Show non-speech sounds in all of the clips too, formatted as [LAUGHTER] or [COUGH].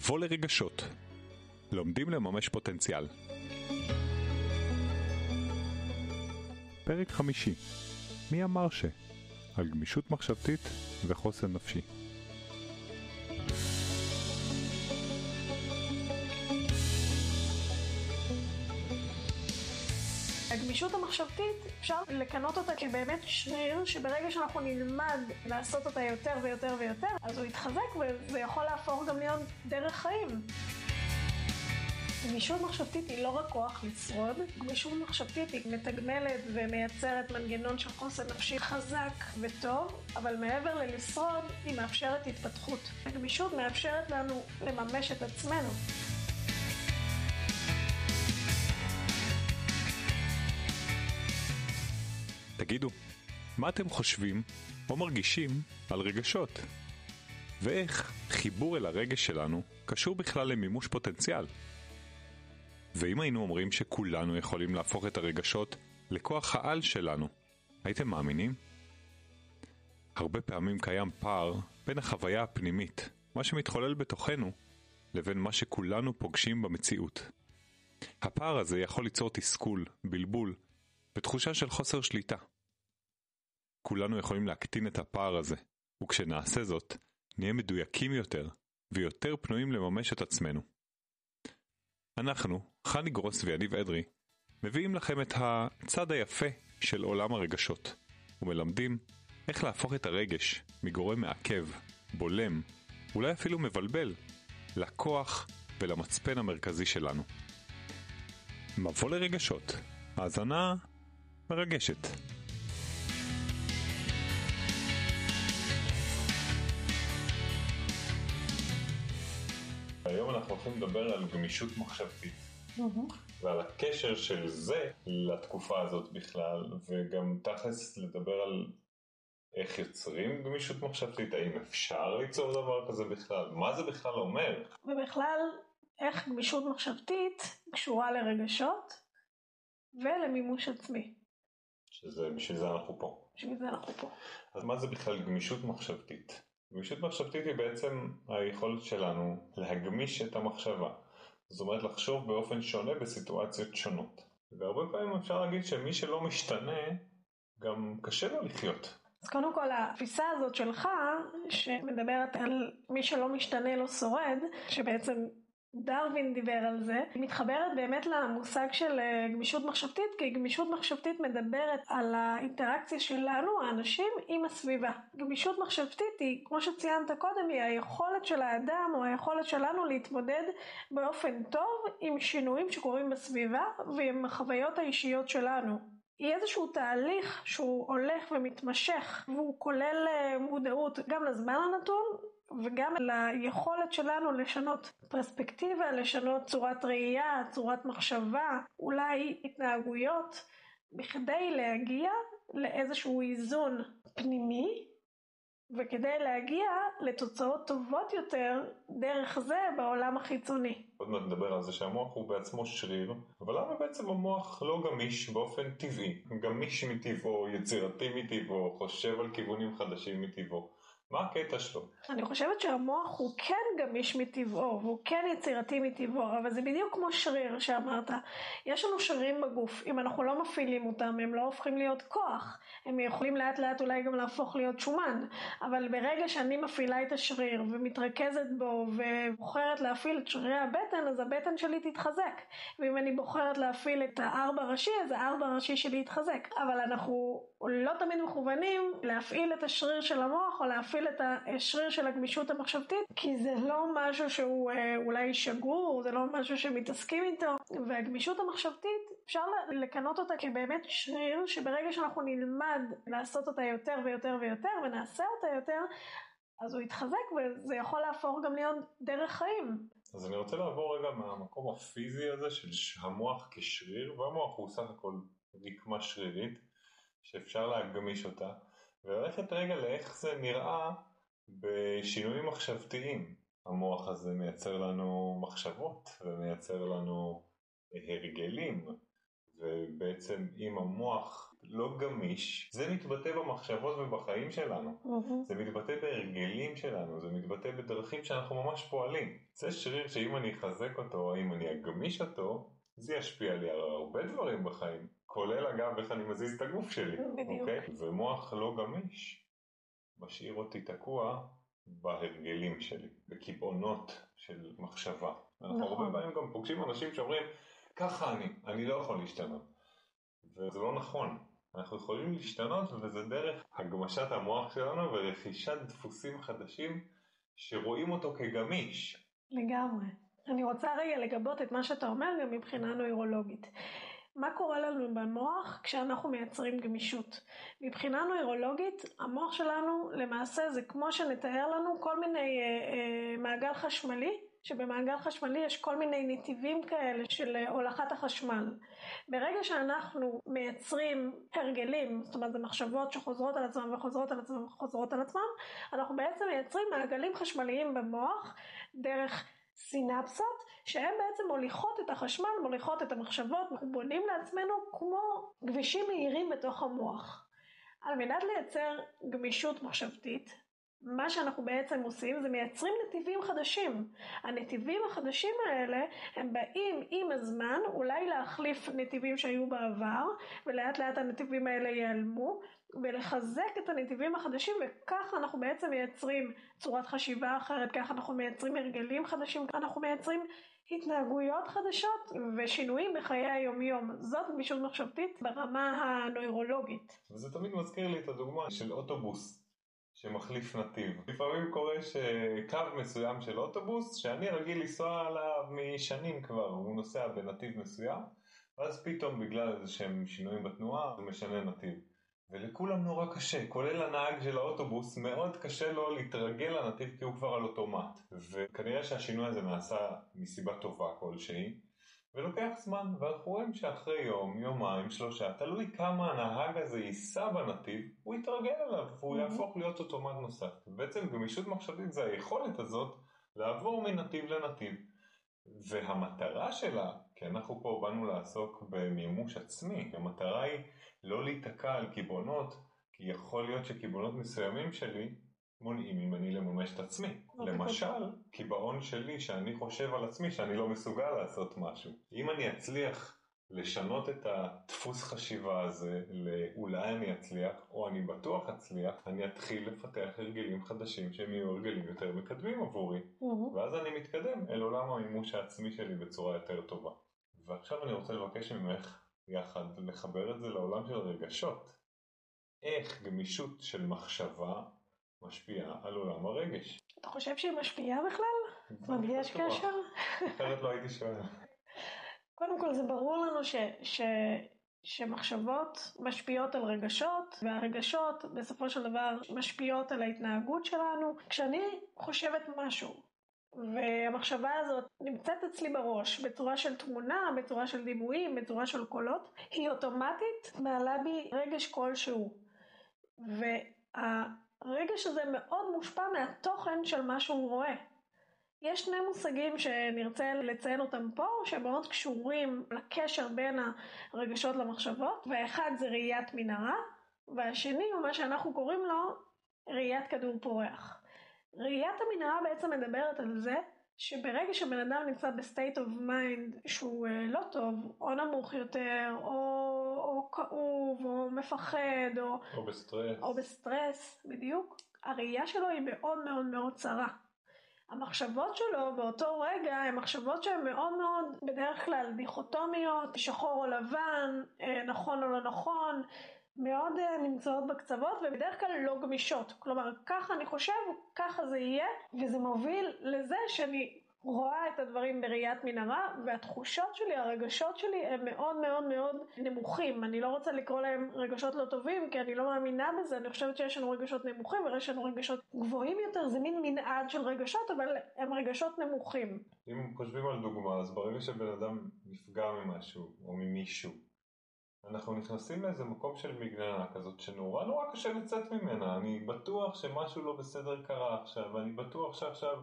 מבוא לרגשות. לומדים לממש פוטנציאל. פרק חמישי מי אמר ש? על גמישות מחשבתית וחוסן נפשי. הגמישות המחשבתית, אפשר לכנות אותה כבאמת שריר, שברגע שאנחנו נלמד לעשות אותה יותר ויותר ויותר, אז הוא יתחזק וזה יכול להפוך גם להיות דרך חיים. גמישות מחשבתית היא לא רק כוח לשרוד, גמישות מחשבתית היא מתגמלת ומייצרת מנגנון של חוסן נפשי חזק וטוב, אבל מעבר ללשרוד, היא מאפשרת התפתחות. הגמישות מאפשרת לנו לממש את עצמנו. תגידו, מה אתם חושבים או מרגישים על רגשות? ואיך חיבור אל הרגש שלנו קשור בכלל למימוש פוטנציאל? ואם היינו אומרים שכולנו יכולים להפוך את הרגשות לכוח העל שלנו, הייתם מאמינים? הרבה פעמים קיים פער בין החוויה הפנימית, מה שמתחולל בתוכנו, לבין מה שכולנו פוגשים במציאות. הפער הזה יכול ליצור תסכול, בלבול ותחושה של חוסר שליטה. כולנו יכולים להקטין את הפער הזה, וכשנעשה זאת, נהיה מדויקים יותר ויותר פנויים לממש את עצמנו. אנחנו, חני גרוס ויניב אדרי, מביאים לכם את הצד היפה של עולם הרגשות, ומלמדים איך להפוך את הרגש מגורם מעכב, בולם, אולי אפילו מבלבל, לכוח ולמצפן המרכזי שלנו. מבוא לרגשות, האזנה מרגשת. אנחנו הולכים לדבר על גמישות מחשבתית. ועל הקשר של זה לתקופה הזאת בכלל, וגם תכלס לדבר על איך יוצרים גמישות מחשבתית, האם אפשר ליצור דבר כזה בכלל, מה זה בכלל אומר. ובכלל, איך גמישות מחשבתית קשורה לרגשות ולמימוש עצמי. שזה, בשביל זה אנחנו פה. בשביל זה אנחנו פה. אז מה זה בכלל גמישות מחשבתית? גמישות מחשבתית היא בעצם היכולת שלנו להגמיש את המחשבה. זאת אומרת לחשוב באופן שונה בסיטואציות שונות. והרבה פעמים אפשר להגיד שמי שלא משתנה, גם קשה לו לחיות. אז קודם כל התפיסה הזאת שלך, שמדברת על מי שלא משתנה לא שורד, שבעצם דרווין דיבר על זה, היא מתחברת באמת למושג של אה, גמישות מחשבתית, כי גמישות מחשבתית מדברת על האינטראקציה שלנו, האנשים, עם הסביבה. גמישות מחשבתית היא, כמו שציינת קודם, היא היכולת של האדם או היכולת שלנו להתמודד באופן טוב עם שינויים שקורים בסביבה ועם החוויות האישיות שלנו. היא איזשהו תהליך שהוא הולך ומתמשך והוא כולל אה, מודעות גם לזמן הנתון וגם ליכולת שלנו לשנות פרספקטיבה, לשנות צורת ראייה, צורת מחשבה, אולי התנהגויות, בכדי להגיע לאיזשהו איזון פנימי וכדי להגיע לתוצאות טובות יותר דרך זה בעולם החיצוני. עוד מעט נדבר על זה שהמוח הוא בעצמו שריר, אבל למה בעצם המוח לא גמיש באופן טבעי? גמיש מטבעו, יצירתי מטבעו, חושב על כיוונים חדשים מטבעו. מה הקטע שלו? אני חושבת שהמוח הוא כן גמיש מטבעו, והוא כן יצירתי מטבעו, אבל זה בדיוק כמו שריר שאמרת. יש לנו שרירים בגוף, אם אנחנו לא מפעילים אותם, הם לא הופכים להיות כוח. הם יכולים לאט לאט אולי גם להפוך להיות שומן, אבל ברגע שאני מפעילה את השריר ומתרכזת בו ובוחרת להפעיל את שרירי הבטן, אז הבטן שלי תתחזק. ואם אני בוחרת להפעיל את הארבע ראשי, אז הארבע ראשי שלי יתחזק. אבל אנחנו לא תמיד מכוונים להפעיל את השריר של המוח או להפעיל להפעיל את השריר של הגמישות המחשבתית, כי זה לא משהו שהוא אה, אולי שגור, זה לא משהו שמתעסקים איתו, והגמישות המחשבתית, אפשר לקנות אותה כבאמת שריר, שברגע שאנחנו נלמד לעשות אותה יותר ויותר ויותר, ונעשה אותה יותר, אז הוא יתחזק וזה יכול להפוך גם להיות דרך חיים. אז אני רוצה לעבור רגע מהמקום הפיזי הזה של המוח כשריר, והמוח הוא סך הכל רקמה שרירית, שאפשר להגמיש אותה. וללכת רגע לאיך זה נראה בשינויים מחשבתיים. המוח הזה מייצר לנו מחשבות ומייצר לנו הרגלים, ובעצם אם המוח לא גמיש, זה מתבטא במחשבות ובחיים שלנו. מהמם. זה מתבטא בהרגלים שלנו, זה מתבטא בדרכים שאנחנו ממש פועלים. זה שריר שאם אני אחזק אותו, או אם אני אגמיש אותו, זה ישפיע לי על הרבה דברים בחיים. כולל אגב איך אני מזיז את הגוף שלי. [LAUGHS] אוקיי? ומוח לא גמיש משאיר אותי תקוע בהרגלים שלי, בקיבעונות של מחשבה. אנחנו נכון. הרבה פעמים גם פוגשים אנשים שאומרים, ככה אני, אני לא יכול להשתנות. וזה לא נכון. אנחנו יכולים להשתנות וזה דרך הגמשת המוח שלנו ורכישת דפוסים חדשים שרואים אותו כגמיש. לגמרי. אני רוצה רגע לגבות את מה שאתה אומר גם מבחינה נוירולוגית. מה קורה לנו במוח כשאנחנו מייצרים גמישות? מבחינה נוירולוגית, המוח שלנו למעשה זה כמו שנתאר לנו כל מיני אה, אה, מעגל חשמלי, שבמעגל חשמלי יש כל מיני נתיבים כאלה של אה, הולכת החשמל. ברגע שאנחנו מייצרים הרגלים, זאת אומרת זה מחשבות שחוזרות על עצמם וחוזרות על עצמם וחוזרות על עצמם, אנחנו בעצם מייצרים מעגלים חשמליים במוח דרך סינפסות שהן בעצם מוליכות את החשמל, מוליכות את המחשבות, אנחנו בונים לעצמנו כמו כבישים מהירים בתוך המוח. על מנת לייצר גמישות מחשבתית, מה שאנחנו בעצם עושים זה מייצרים נתיבים חדשים. הנתיבים החדשים האלה הם באים עם הזמן אולי להחליף נתיבים שהיו בעבר ולאט לאט הנתיבים האלה ייעלמו ולחזק את הנתיבים החדשים וככה אנחנו בעצם מייצרים צורת חשיבה אחרת, ככה אנחנו מייצרים הרגלים חדשים, אנחנו מייצרים התנהגויות חדשות ושינויים בחיי היומיום. זאת גמישות מחשבתית ברמה הנוירולוגית. וזה תמיד מזכיר לי את הדוגמה של אוטובוס שמחליף נתיב. לפעמים קורה שקו מסוים של אוטובוס, שאני רגיל לנסוע עליו משנים כבר, הוא נוסע בנתיב מסוים, ואז פתאום בגלל איזה שהם שינויים בתנועה, הוא משנה נתיב. ולכולם נורא קשה, כולל הנהג של האוטובוס, מאוד קשה לו להתרגל לנתיב כי הוא כבר על אוטומט. וכנראה שהשינוי הזה נעשה מסיבה טובה כלשהי, ולוקח זמן, ואנחנו רואים שאחרי יום, יומיים, שלושה, תלוי כמה הנהג הזה ייסע בנתיב, הוא יתרגל אליו, והוא Mhm. יהפוך להיות אוטומט נוסף. בעצם גמישות מחשבתית זה היכולת הזאת לעבור מנתיב לנתיב. והמטרה שלה, כי אנחנו פה באנו לעסוק במימוש עצמי, המטרה היא לא להיתקע על קיבעונות, כי יכול להיות שקיבעונות מסוימים שלי מונעים ממני לממש את עצמי. אוקיי. למשל, קיבעון שלי שאני חושב על עצמי שאני לא מסוגל לעשות משהו. אם אני אצליח לשנות את הדפוס חשיבה הזה לאולי אני אצליח, או אני בטוח אצליח, אני אתחיל לפתח הרגלים חדשים שהם יהיו הרגלים יותר מקדמים עבורי. ואז אני מתקדם אל עולם המימוש העצמי שלי בצורה יותר טובה. ועכשיו אני רוצה לבקש ממך יחד לחבר את זה לעולם של רגשות. איך גמישות של מחשבה משפיעה על עולם הרגש? אתה חושב שהיא משפיעה בכלל? זאת יש קשר? אחרת לא הייתי שואל. [LAUGHS] קודם כל זה ברור לנו ש, ש, שמחשבות משפיעות על רגשות, והרגשות בסופו של דבר משפיעות על ההתנהגות שלנו. כשאני חושבת משהו, והמחשבה הזאת נמצאת אצלי בראש בצורה של תמונה, בצורה של דימויים, בצורה של קולות, היא אוטומטית מעלה בי רגש כלשהו. והרגש הזה מאוד מושפע מהתוכן של מה שהוא רואה. יש שני מושגים שנרצה לציין אותם פה, שמאוד קשורים לקשר בין הרגשות למחשבות, והאחד זה ראיית מנהרה, והשני הוא מה שאנחנו קוראים לו ראיית כדור פורח. ראיית המנהרה בעצם מדברת על זה שברגע שבן אדם נמצא ב state of mind שהוא אה, לא טוב, או נמוך יותר, או, או כאוב, או מפחד, או, או בסטרס. או בסטרס, בדיוק, הראייה שלו היא מאוד מאוד מאוד צרה. המחשבות שלו באותו רגע הן מחשבות שהן מאוד מאוד בדרך כלל דיכוטומיות, שחור או לבן, אה, נכון או לא נכון, מאוד אה, נמצאות בקצוות ובדרך כלל לא גמישות. כלומר, ככה אני חושב, ככה זה יהיה, וזה מוביל לזה שאני רואה את הדברים בראיית מנהרה, והתחושות שלי, הרגשות שלי הם מאוד מאוד מאוד נמוכים. אני לא רוצה לקרוא להם רגשות לא טובים, כי אני לא מאמינה בזה, אני חושבת שיש לנו רגשות נמוכים ויש לנו רגשות גבוהים יותר, זה מין מנעד של רגשות, אבל הם רגשות נמוכים. אם חושבים על דוגמה, אז ברגע שבן אדם נפגע ממשהו או ממישהו, אנחנו נכנסים לאיזה מקום של מגננה כזאת שנורא נורא קשה לצאת ממנה. אני בטוח שמשהו לא בסדר קרה עכשיו, ואני בטוח שעכשיו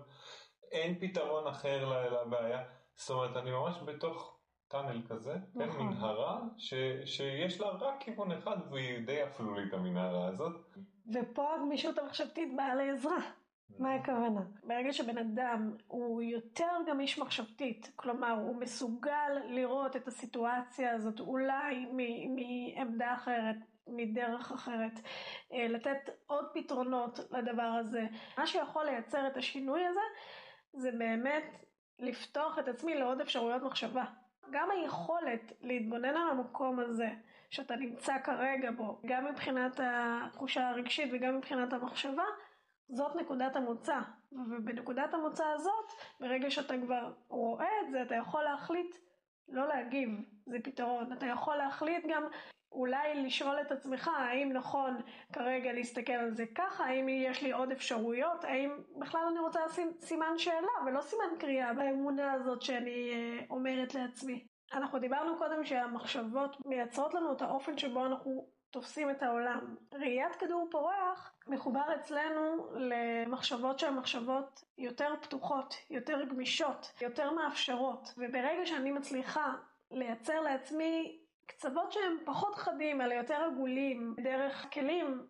אין פתרון אחר לבעיה. זאת אומרת, אני ממש בתוך טאנל כזה, כן, נכון. כן, מנהרה, ש, שיש לה רק כיוון אחד והיא די אפלולית המנהרה הזאת. ופה הגמישות המחשבתית באה לעזרה. מה הכוונה? ברגע שבן אדם הוא יותר גמיש מחשבתית, כלומר הוא מסוגל לראות את הסיטואציה הזאת אולי מעמדה אחרת, מדרך אחרת, אה, לתת עוד פתרונות לדבר הזה. מה שיכול לייצר את השינוי הזה זה באמת לפתוח את עצמי לעוד אפשרויות מחשבה. גם היכולת להתבונן על המקום הזה שאתה נמצא כרגע בו, גם מבחינת התחושה הרגשית וגם מבחינת המחשבה, זאת נקודת המוצא. ובנקודת המוצא הזאת, ברגע שאתה כבר רואה את זה, אתה יכול להחליט לא להגיב, זה פתרון. אתה יכול להחליט גם אולי לשאול את עצמך האם נכון כרגע להסתכל על זה ככה, האם יש לי עוד אפשרויות, האם בכלל אני רוצה לשים סימן שאלה ולא סימן קריאה באמונה הזאת שאני אה, אומרת לעצמי. אנחנו דיברנו קודם שהמחשבות מייצרות לנו את האופן שבו אנחנו תופסים את העולם. ראיית כדור פורח מחובר אצלנו למחשבות שהן מחשבות יותר פתוחות, יותר גמישות, יותר מאפשרות, וברגע שאני מצליחה לייצר לעצמי קצוות שהם פחות חדים, אלא יותר עגולים, דרך כלים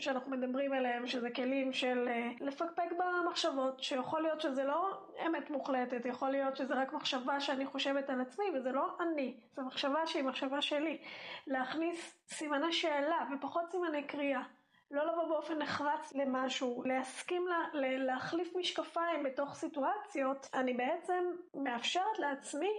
שאנחנו מדברים עליהם, שזה כלים של אה, לפקפק במחשבות, שיכול להיות שזה לא אמת מוחלטת, יכול להיות שזה רק מחשבה שאני חושבת על עצמי, וזה לא אני, זו מחשבה שהיא מחשבה שלי. להכניס סימני שאלה ופחות סימני קריאה. לא לבוא באופן נחרץ למשהו, להסכים לה, להחליף משקפיים בתוך סיטואציות, אני בעצם מאפשרת לעצמי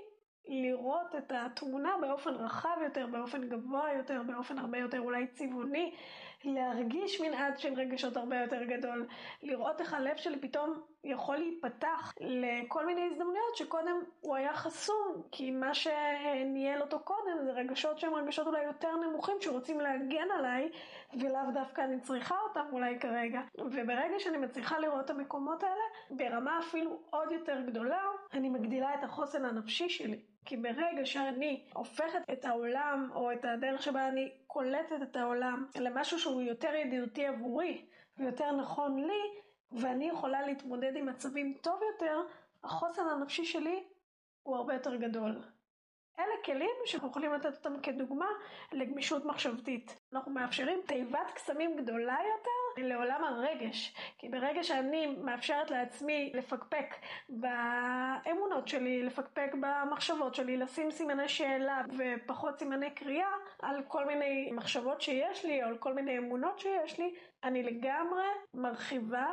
לראות את התמונה באופן רחב יותר, באופן גבוה יותר, באופן הרבה יותר אולי צבעוני, להרגיש מנעד של רגשות הרבה יותר גדול, לראות איך הלב שלי פתאום יכול להיפתח לכל מיני הזדמנויות שקודם הוא היה חסום, כי מה שניהל אותו קודם זה רגשות שהם רגשות אולי יותר נמוכים שרוצים להגן עליי, ולאו דווקא אני צריכה אותם אולי כרגע. וברגע שאני מצליחה לראות את המקומות האלה, ברמה אפילו עוד יותר גדולה, אני מגדילה את החוסן הנפשי שלי. כי ברגע שאני הופכת את העולם, או את הדרך שבה אני קולטת את העולם, למשהו שהוא יותר ידידותי עבורי, ויותר נכון לי, ואני יכולה להתמודד עם מצבים טוב יותר, החוסן הנפשי שלי הוא הרבה יותר גדול. אלה כלים שאנחנו יכולים לתת אותם כדוגמה לגמישות מחשבתית. אנחנו מאפשרים תיבת קסמים גדולה יותר לעולם הרגש. כי ברגע שאני מאפשרת לעצמי לפקפק באמונות שלי, לפקפק במחשבות שלי, לשים סימני שאלה ופחות סימני קריאה על כל מיני מחשבות שיש לי או על כל מיני אמונות שיש לי, אני לגמרי מרחיבה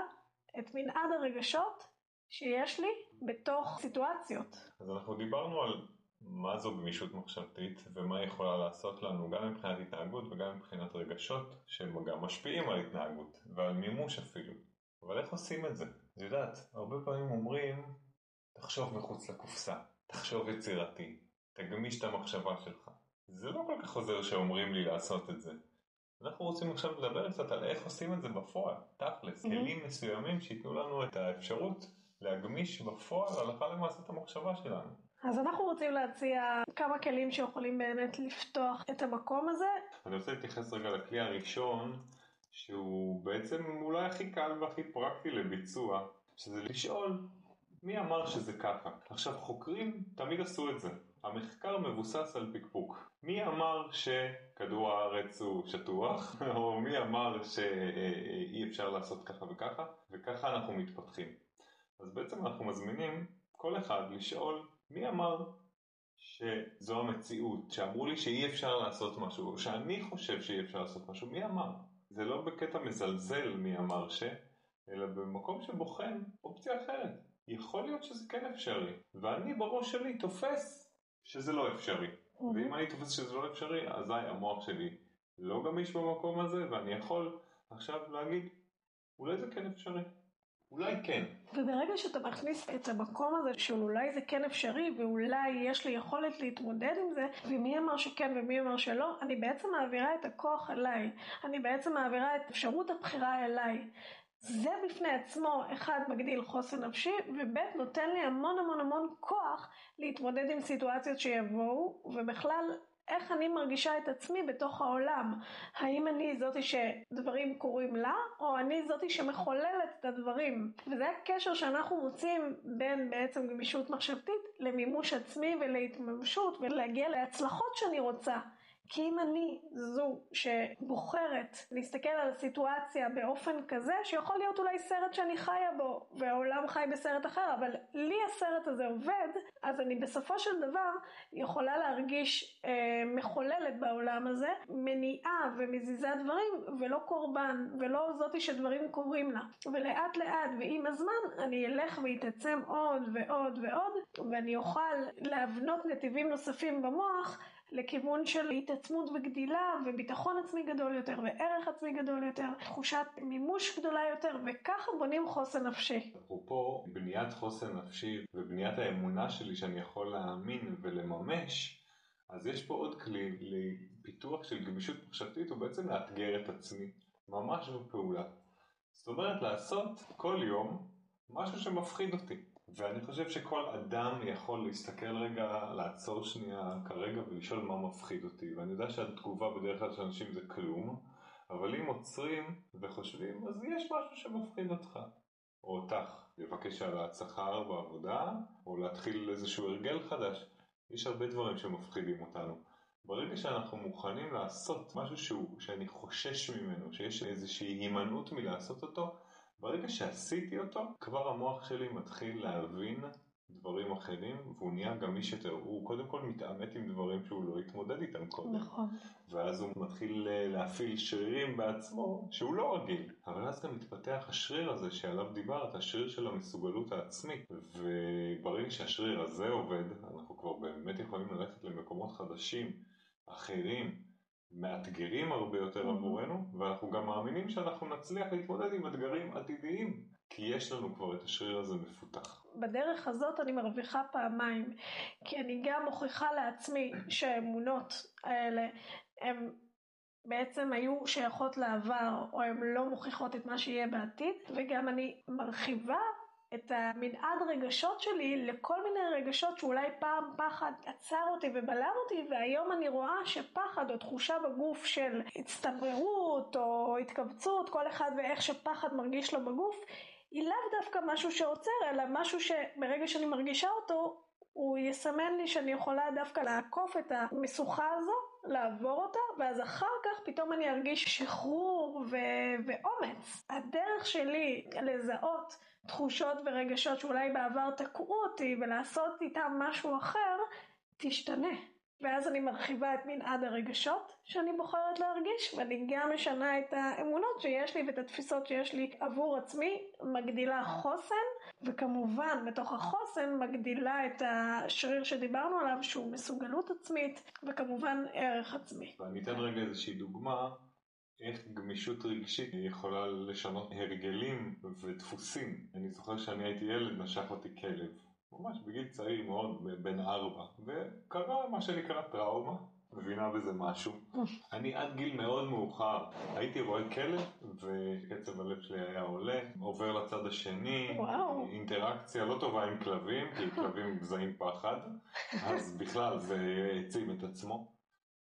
את מנעד הרגשות שיש לי בתוך סיטואציות. אז אנחנו דיברנו על מה זו גמישות מחשבתית ומה היא יכולה לעשות לנו גם מבחינת התנהגות וגם מבחינת רגשות שהם גם משפיעים על התנהגות ועל מימוש אפילו. אבל איך עושים את זה? את יודעת, הרבה פעמים אומרים תחשוב מחוץ לקופסה, תחשוב יצירתי, תגמיש את המחשבה שלך. זה לא כל כך עוזר שאומרים לי לעשות את זה. אנחנו רוצים עכשיו לדבר קצת על איך עושים את זה בפועל, תכלס, mm-hmm. כלים מסוימים שייתנו לנו את האפשרות להגמיש בפועל הלכה למעשה את המחשבה שלנו. אז אנחנו רוצים להציע כמה כלים שיכולים באמת לפתוח את המקום הזה. אני רוצה להתייחס רגע לכלי הראשון, שהוא בעצם אולי הכי קל והכי פרקטי לביצוע, שזה לשאול מי אמר שזה ככה. עכשיו חוקרים תמיד עשו את זה. המחקר מבוסס על פקפוק. מי אמר שכדור הארץ הוא שטוח, [LAUGHS] או מי אמר שאי אפשר לעשות ככה וככה, וככה אנחנו מתפתחים. אז בעצם אנחנו מזמינים כל אחד לשאול מי אמר שזו המציאות, שאמרו לי שאי אפשר לעשות משהו, או שאני חושב שאי אפשר לעשות משהו, מי אמר? זה לא בקטע מזלזל מי אמר ש, אלא במקום שבוחן אופציה אחרת. יכול להיות שזה כן אפשרי, ואני בראש שלי תופס שזה לא אפשרי. Mm-hmm. ואם אני תופס שזה לא אפשרי, אזי המוח שלי לא גמיש במקום הזה, ואני יכול עכשיו להגיד, אולי זה כן אפשרי. אולי כן. וברגע שאתה מכניס את המקום הזה של אולי זה כן אפשרי ואולי יש לי יכולת להתמודד עם זה ומי אמר שכן ומי אמר שלא, אני בעצם מעבירה את הכוח אליי. אני בעצם מעבירה את אפשרות הבחירה אליי. זה בפני עצמו, אחד, מגדיל חוסן נפשי, וב', נותן לי המון המון המון כוח להתמודד עם סיטואציות שיבואו, ובכלל איך אני מרגישה את עצמי בתוך העולם. האם אני זאתי שדברים קורים לה, או אני זאתי שמחוללת את הדברים. וזה הקשר שאנחנו מוצאים בין בעצם גמישות מחשבתית למימוש עצמי ולהתממשות ולהגיע להצלחות שאני רוצה. כי אם אני זו שבוחרת להסתכל על הסיטואציה באופן כזה, שיכול להיות אולי סרט שאני חיה בו, והעולם חי בסרט אחר, אבל לי הסרט הזה עובד, אז אני בסופו של דבר יכולה להרגיש אה, מחוללת בעולם הזה, מניעה ומזיזה דברים, ולא קורבן, ולא זאתי שדברים קורים לה. ולאט לאט ועם הזמן אני אלך ואתעצם עוד ועוד ועוד, ואני אוכל להבנות נתיבים נוספים במוח, לכיוון של התעצמות וגדילה וביטחון עצמי גדול יותר וערך עצמי גדול יותר, תחושת מימוש גדולה יותר וככה בונים חוסן נפשי. אפרופו בניית חוסן נפשי ובניית האמונה שלי שאני יכול להאמין ולממש, אז יש פה עוד כלי לפיתוח של גמישות מחשבתית הוא בעצם לאתגר את עצמי ממש בפעולה. זאת אומרת לעשות כל יום משהו שמפחיד אותי. ואני חושב שכל אדם יכול להסתכל רגע, לעצור שנייה כרגע ולשאול מה מפחיד אותי. ואני יודע שהתגובה בדרך כלל של אנשים זה כלום, אבל אם עוצרים וחושבים, אז יש משהו שמפחיד אותך. או אותך, לבקש העלאת שכר בעבודה, או להתחיל איזשהו הרגל חדש. יש הרבה דברים שמפחידים אותנו. ברגע שאנחנו מוכנים לעשות משהו שהוא, שאני חושש ממנו, שיש איזושהי הימנעות מלעשות אותו, ברגע שעשיתי אותו, כבר המוח שלי מתחיל להבין דברים אחרים, והוא נהיה גמיש יותר. הוא קודם כל מתעמת עם דברים שהוא לא התמודד איתם קודם. נכון. ואז הוא מתחיל אה, להפעיל שרירים בעצמו, שהוא לא רגיל. אבל אז גם מתפתח השריר הזה שעליו דיברת, השריר של המסוגלות העצמית. וברגע שהשריר הזה עובד, אנחנו כבר באמת יכולים ללכת למקומות חדשים, אחרים, מאתגרים הרבה יותר. עבורנו, ואנחנו גם מאמינים שאנחנו נצליח להתמודד עם אתגרים עתידיים, כי יש לנו כבר את השריר הזה מפותח. בדרך הזאת אני מרוויחה פעמיים, כי אני גם מוכיחה לעצמי שהאמונות האלה הן בעצם היו שייכות לעבר, או הן לא מוכיחות את מה שיהיה בעתיד, וגם אני מרחיבה את המנעד רגשות שלי לכל מיני רגשות שאולי פעם פחד עצר אותי ובלם אותי והיום אני רואה שפחד או תחושה בגוף של הצטמררות או התכווצות, כל אחד ואיך שפחד מרגיש לו בגוף, היא לאו דווקא משהו שעוצר אלא משהו שברגע שאני מרגישה אותו הוא יסמן לי שאני יכולה דווקא לעקוף את המשוכה הזו, לעבור אותה, ואז אחר כך פתאום אני ארגיש שחרור ו- ואומץ. הדרך שלי לזהות תחושות ורגשות שאולי בעבר תקעו אותי ולעשות איתם משהו אחר, תשתנה. ואז אני מרחיבה את מנעד הרגשות שאני בוחרת להרגיש, ואני גם משנה את האמונות שיש לי ואת התפיסות שיש לי עבור עצמי, מגדילה חוסן, וכמובן בתוך החוסן מגדילה את השריר שדיברנו עליו שהוא מסוגלות עצמית, וכמובן ערך עצמי. ואני אתן רגע איזושהי דוגמה איך גמישות רגשית יכולה לשנות הרגלים ודפוסים. אני זוכר שאני הייתי ילד, נשך אותי כלב. ממש בגיל צעיר מאוד, בן ארבע. וקרה מה שנקרא טראומה, מבינה בזה משהו. אני עד גיל מאוד מאוחר הייתי רואה כלב וקצב הלב שלי היה עולה, עובר לצד השני, וואו. אינטראקציה לא טובה עם כלבים, כי כלבים [LAUGHS] מזהים פחד, אז בכלל זה העצים את עצמו.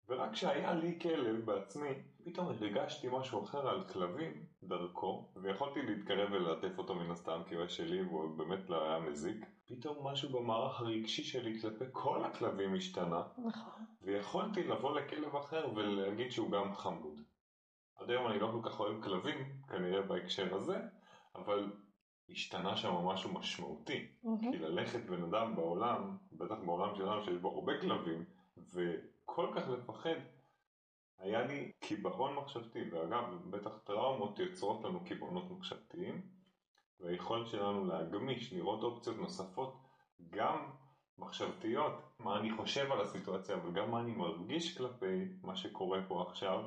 ורק כשהיה לי כלב בעצמי, פתאום הרגשתי משהו אחר על כלבים דרכו, ויכולתי להתקרב ולעטף אותו מן הסתם כי הוא שלי והוא באמת לא היה מזיק. פתאום משהו במערך הרגשי שלי כלפי כל הכלבים השתנה, נכון. ויכולתי לבוא לכלב אחר ולהגיד שהוא גם חמוד. עד היום אני לא כל כך אוהב כלבים, כנראה בהקשר הזה, אבל השתנה שם משהו משמעותי. Mm-hmm. כי ללכת בן אדם בעולם, בטח בעולם שלנו שיש בו הרבה כלבים, וכל כך לפחד, היה לי קיבעון מחשבתי, ואגב, בטח טראומות יוצרות לנו קיבעונות מחשבתיים, והיכולת שלנו להגמיש, לראות אופציות נוספות, גם מחשבתיות, מה אני חושב על הסיטואציה, אבל גם מה אני מרגיש כלפי מה שקורה פה עכשיו,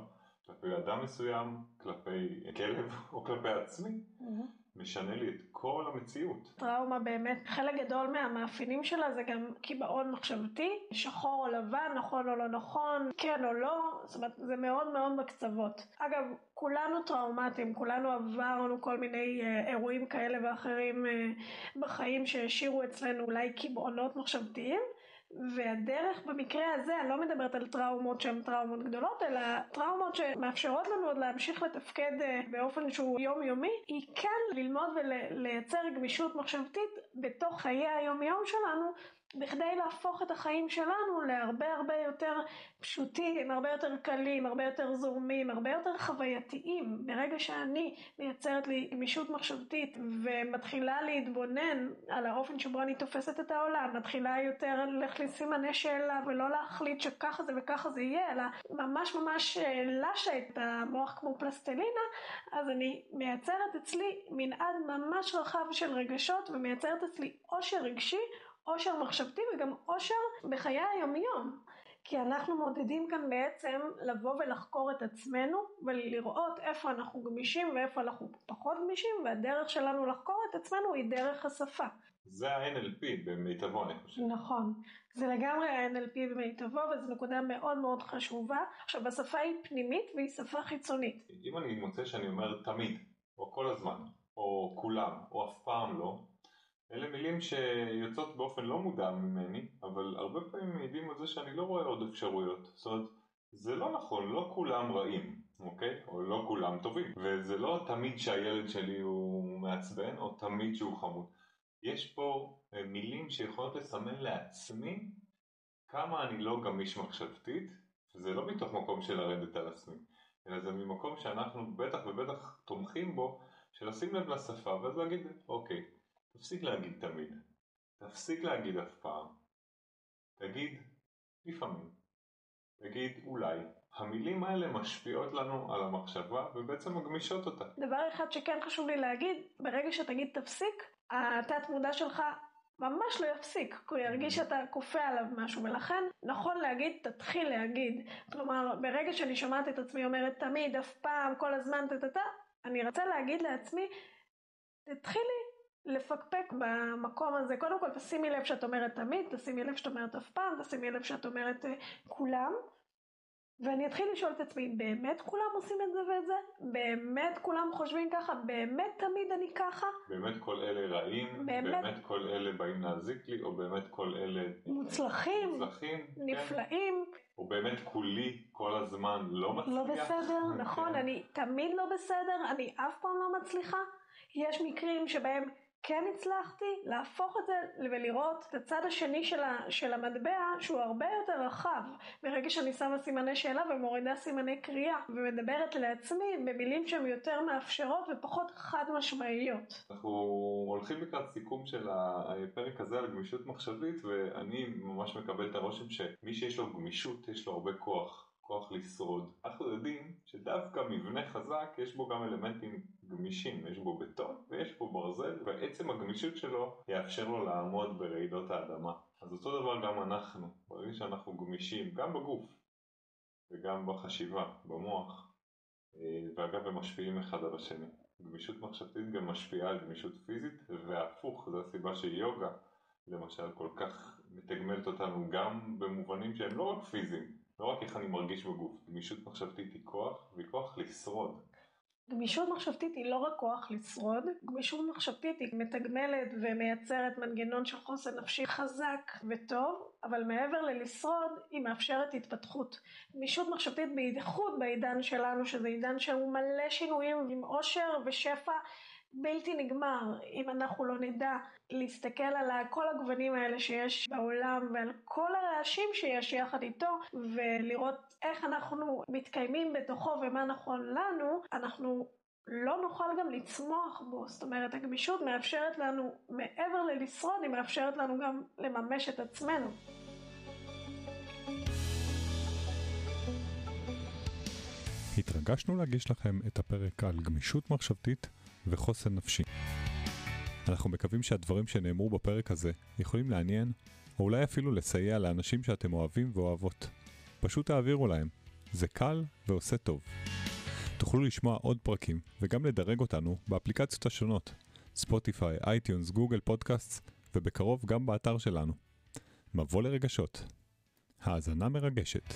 כלפי אדם מסוים, כלפי כלב או כלפי עצמי. Mm-hmm. משנה לי את כל המציאות. טראומה באמת, חלק גדול מהמאפיינים שלה זה גם קיבעון מחשבתי, שחור או לבן, נכון או לא נכון, כן או לא, זאת אומרת זה מאוד מאוד בקצוות. אגב, כולנו טראומטיים, כולנו עברנו כל מיני אה, אירועים כאלה ואחרים אה, בחיים שהשאירו אצלנו אולי קיבעונות מחשבתיים. והדרך במקרה הזה, אני לא מדברת על טראומות שהן טראומות גדולות, אלא טראומות שמאפשרות לנו עוד להמשיך לתפקד אה, באופן שהוא יומיומי, היא כן ללמוד ולייצר גמישות מחשבתית בתוך חיי היומיום שלנו, בכדי להפוך את החיים שלנו להרבה הרבה יותר פשוטים, הרבה יותר קלים, הרבה יותר זורמים, הרבה יותר חווייתיים. ברגע שאני מייצרת לי גמישות מחשבתית ומתחילה להתבונן על האופן שבו אני תופסת את העולם, מתחילה יותר ללכת לסימני שאלה ולא להחליט שככה זה וככה זה יהיה, אלא ממש ממש אה, לשה את המוח כמו פלסטלינה, אז אני מייצרת אצלי מנעד ממש רחב של רגשות ומייצרת אצלי עושר רגשי עושר מחשבתי וגם עושר בחיי היומיום. כי אנחנו מעודדים כאן בעצם לבוא ולחקור את עצמנו ולראות איפה אנחנו גמישים ואיפה אנחנו פחות גמישים והדרך שלנו לחקור את עצמנו היא דרך השפה. זה ה-NLP במיטבו אני חושב. נכון, זה לגמרי ה-NLP במיטבו וזו נקודה מאוד מאוד חשובה. עכשיו השפה היא פנימית והיא שפה חיצונית. אם אני מוצא שאני אומר תמיד, או כל הזמן, או כולם, או אף פעם לא, אלה מילים שיוצאות באופן לא מודע ממני, אבל הרבה פעמים מעידים על זה שאני לא רואה עוד אפשרויות. זאת אומרת, זה לא נכון, לא כולם רעים, אוקיי? או לא כולם טובים. וזה לא תמיד שהילד שלי הוא מעצבן, או תמיד שהוא חמוד. יש פה אה, מילים שיכולות לסמן לעצמי כמה אני לא גמיש מחשבתית, וזה לא מתוך מקום של לרדת על עצמי, אלא זה ממקום שאנחנו בטח ובטח תומכים בו, של לשים לב לשפה, ואז להגיד, אוקיי, תפסיק להגיד תמיד. תפסיק להגיד אף פעם. תגיד לפעמים. תגיד אולי. המילים האלה משפיעות לנו על המחשבה ובעצם מגמישות אותה. דבר אחד שכן חשוב לי להגיד, ברגע שתגיד תפסיק, התת מודע שלך ממש לא יפסיק, כי הוא ירגיש שאתה כופה עליו משהו, ולכן נכון להגיד, תתחיל להגיד. כלומר, ברגע שאני שומעת את עצמי אומרת תמיד, אף פעם, כל הזמן, טטטה, אני רוצה להגיד לעצמי, תתחילי לפקפק במקום הזה. קודם כל תשימי לב שאת אומרת תמיד, תשימי לב שאת אומרת אף פעם, תשימי לב שאת אומרת uh, כולם. ואני אתחיל לשאול את עצמי, באמת כולם עושים את זה ואת זה? באמת כולם חושבים ככה? באמת תמיד אני ככה? באמת כל אלה רעים? באמת, באמת כל אלה באים להזיק לי? או באמת כל אלה מוצלחים? מוצלחים? כן. נפלאים? כן. או באמת כולי כל הזמן לא מצליח? לא בסדר, [LAUGHS] נכון, כן. אני תמיד לא בסדר, אני אף פעם לא מצליחה. יש מקרים שבהם כן הצלחתי להפוך את זה ולראות את הצד השני של, של המטבע שהוא הרבה יותר רחב ברגע שאני שמה סימני שאלה ומורידה סימני קריאה ומדברת לעצמי במילים שהן יותר מאפשרות ופחות חד משמעיות. אנחנו הולכים לקראת סיכום של הפרק הזה על גמישות מחשבית ואני ממש מקבל את הרושם שמי שיש לו גמישות יש לו הרבה כוח. כוח לשרוד. אנחנו יודעים שדווקא מבנה חזק יש בו גם אלמנטים גמישים, יש בו בטון ויש בו ברזל, ועצם הגמישות שלו יאפשר לו לעמוד ברעידות האדמה. אז אותו דבר גם אנחנו, ברגע שאנחנו גמישים, גם בגוף וגם בחשיבה, במוח, אה, ואגב הם משפיעים אחד על השני. גמישות מחשבתית גם משפיעה על גמישות פיזית, והפוך, זו הסיבה שיוגה למשל כל כך מתגמלת אותנו גם במובנים שהם לא רק פיזיים, לא רק איך אני מרגיש בגוף, גמישות מחשבתית היא כוח, והיא כוח לשרוד. גמישות מחשבתית היא לא רק כוח לשרוד, גמישות מחשבתית היא מתגמלת ומייצרת מנגנון של חוסן נפשי חזק וטוב, אבל מעבר ללשרוד היא מאפשרת התפתחות. גמישות מחשבתית בייחוד בעידן שלנו, שזה עידן שהוא מלא שינויים עם עושר ושפע בלתי נגמר אם אנחנו לא נדע להסתכל על כל הגוונים האלה שיש בעולם ועל כל הרעשים שיש יחד איתו ולראות איך אנחנו מתקיימים בתוכו ומה נכון לנו, אנחנו לא נוכל גם לצמוח בו. זאת אומרת, הגמישות מאפשרת לנו, מעבר ללשרוד, היא מאפשרת לנו גם לממש את עצמנו. התרגשנו להגיש לכם את הפרק על גמישות מחשבתית וחוסן נפשי. אנחנו מקווים שהדברים שנאמרו בפרק הזה יכולים לעניין, או אולי אפילו לסייע לאנשים שאתם אוהבים ואוהבות. פשוט תעבירו להם, זה קל ועושה טוב. תוכלו לשמוע עוד פרקים וגם לדרג אותנו באפליקציות השונות, ספוטיפיי, אייטיונס, גוגל פודקאסט, ובקרוב גם באתר שלנו. מבוא לרגשות. האזנה מרגשת.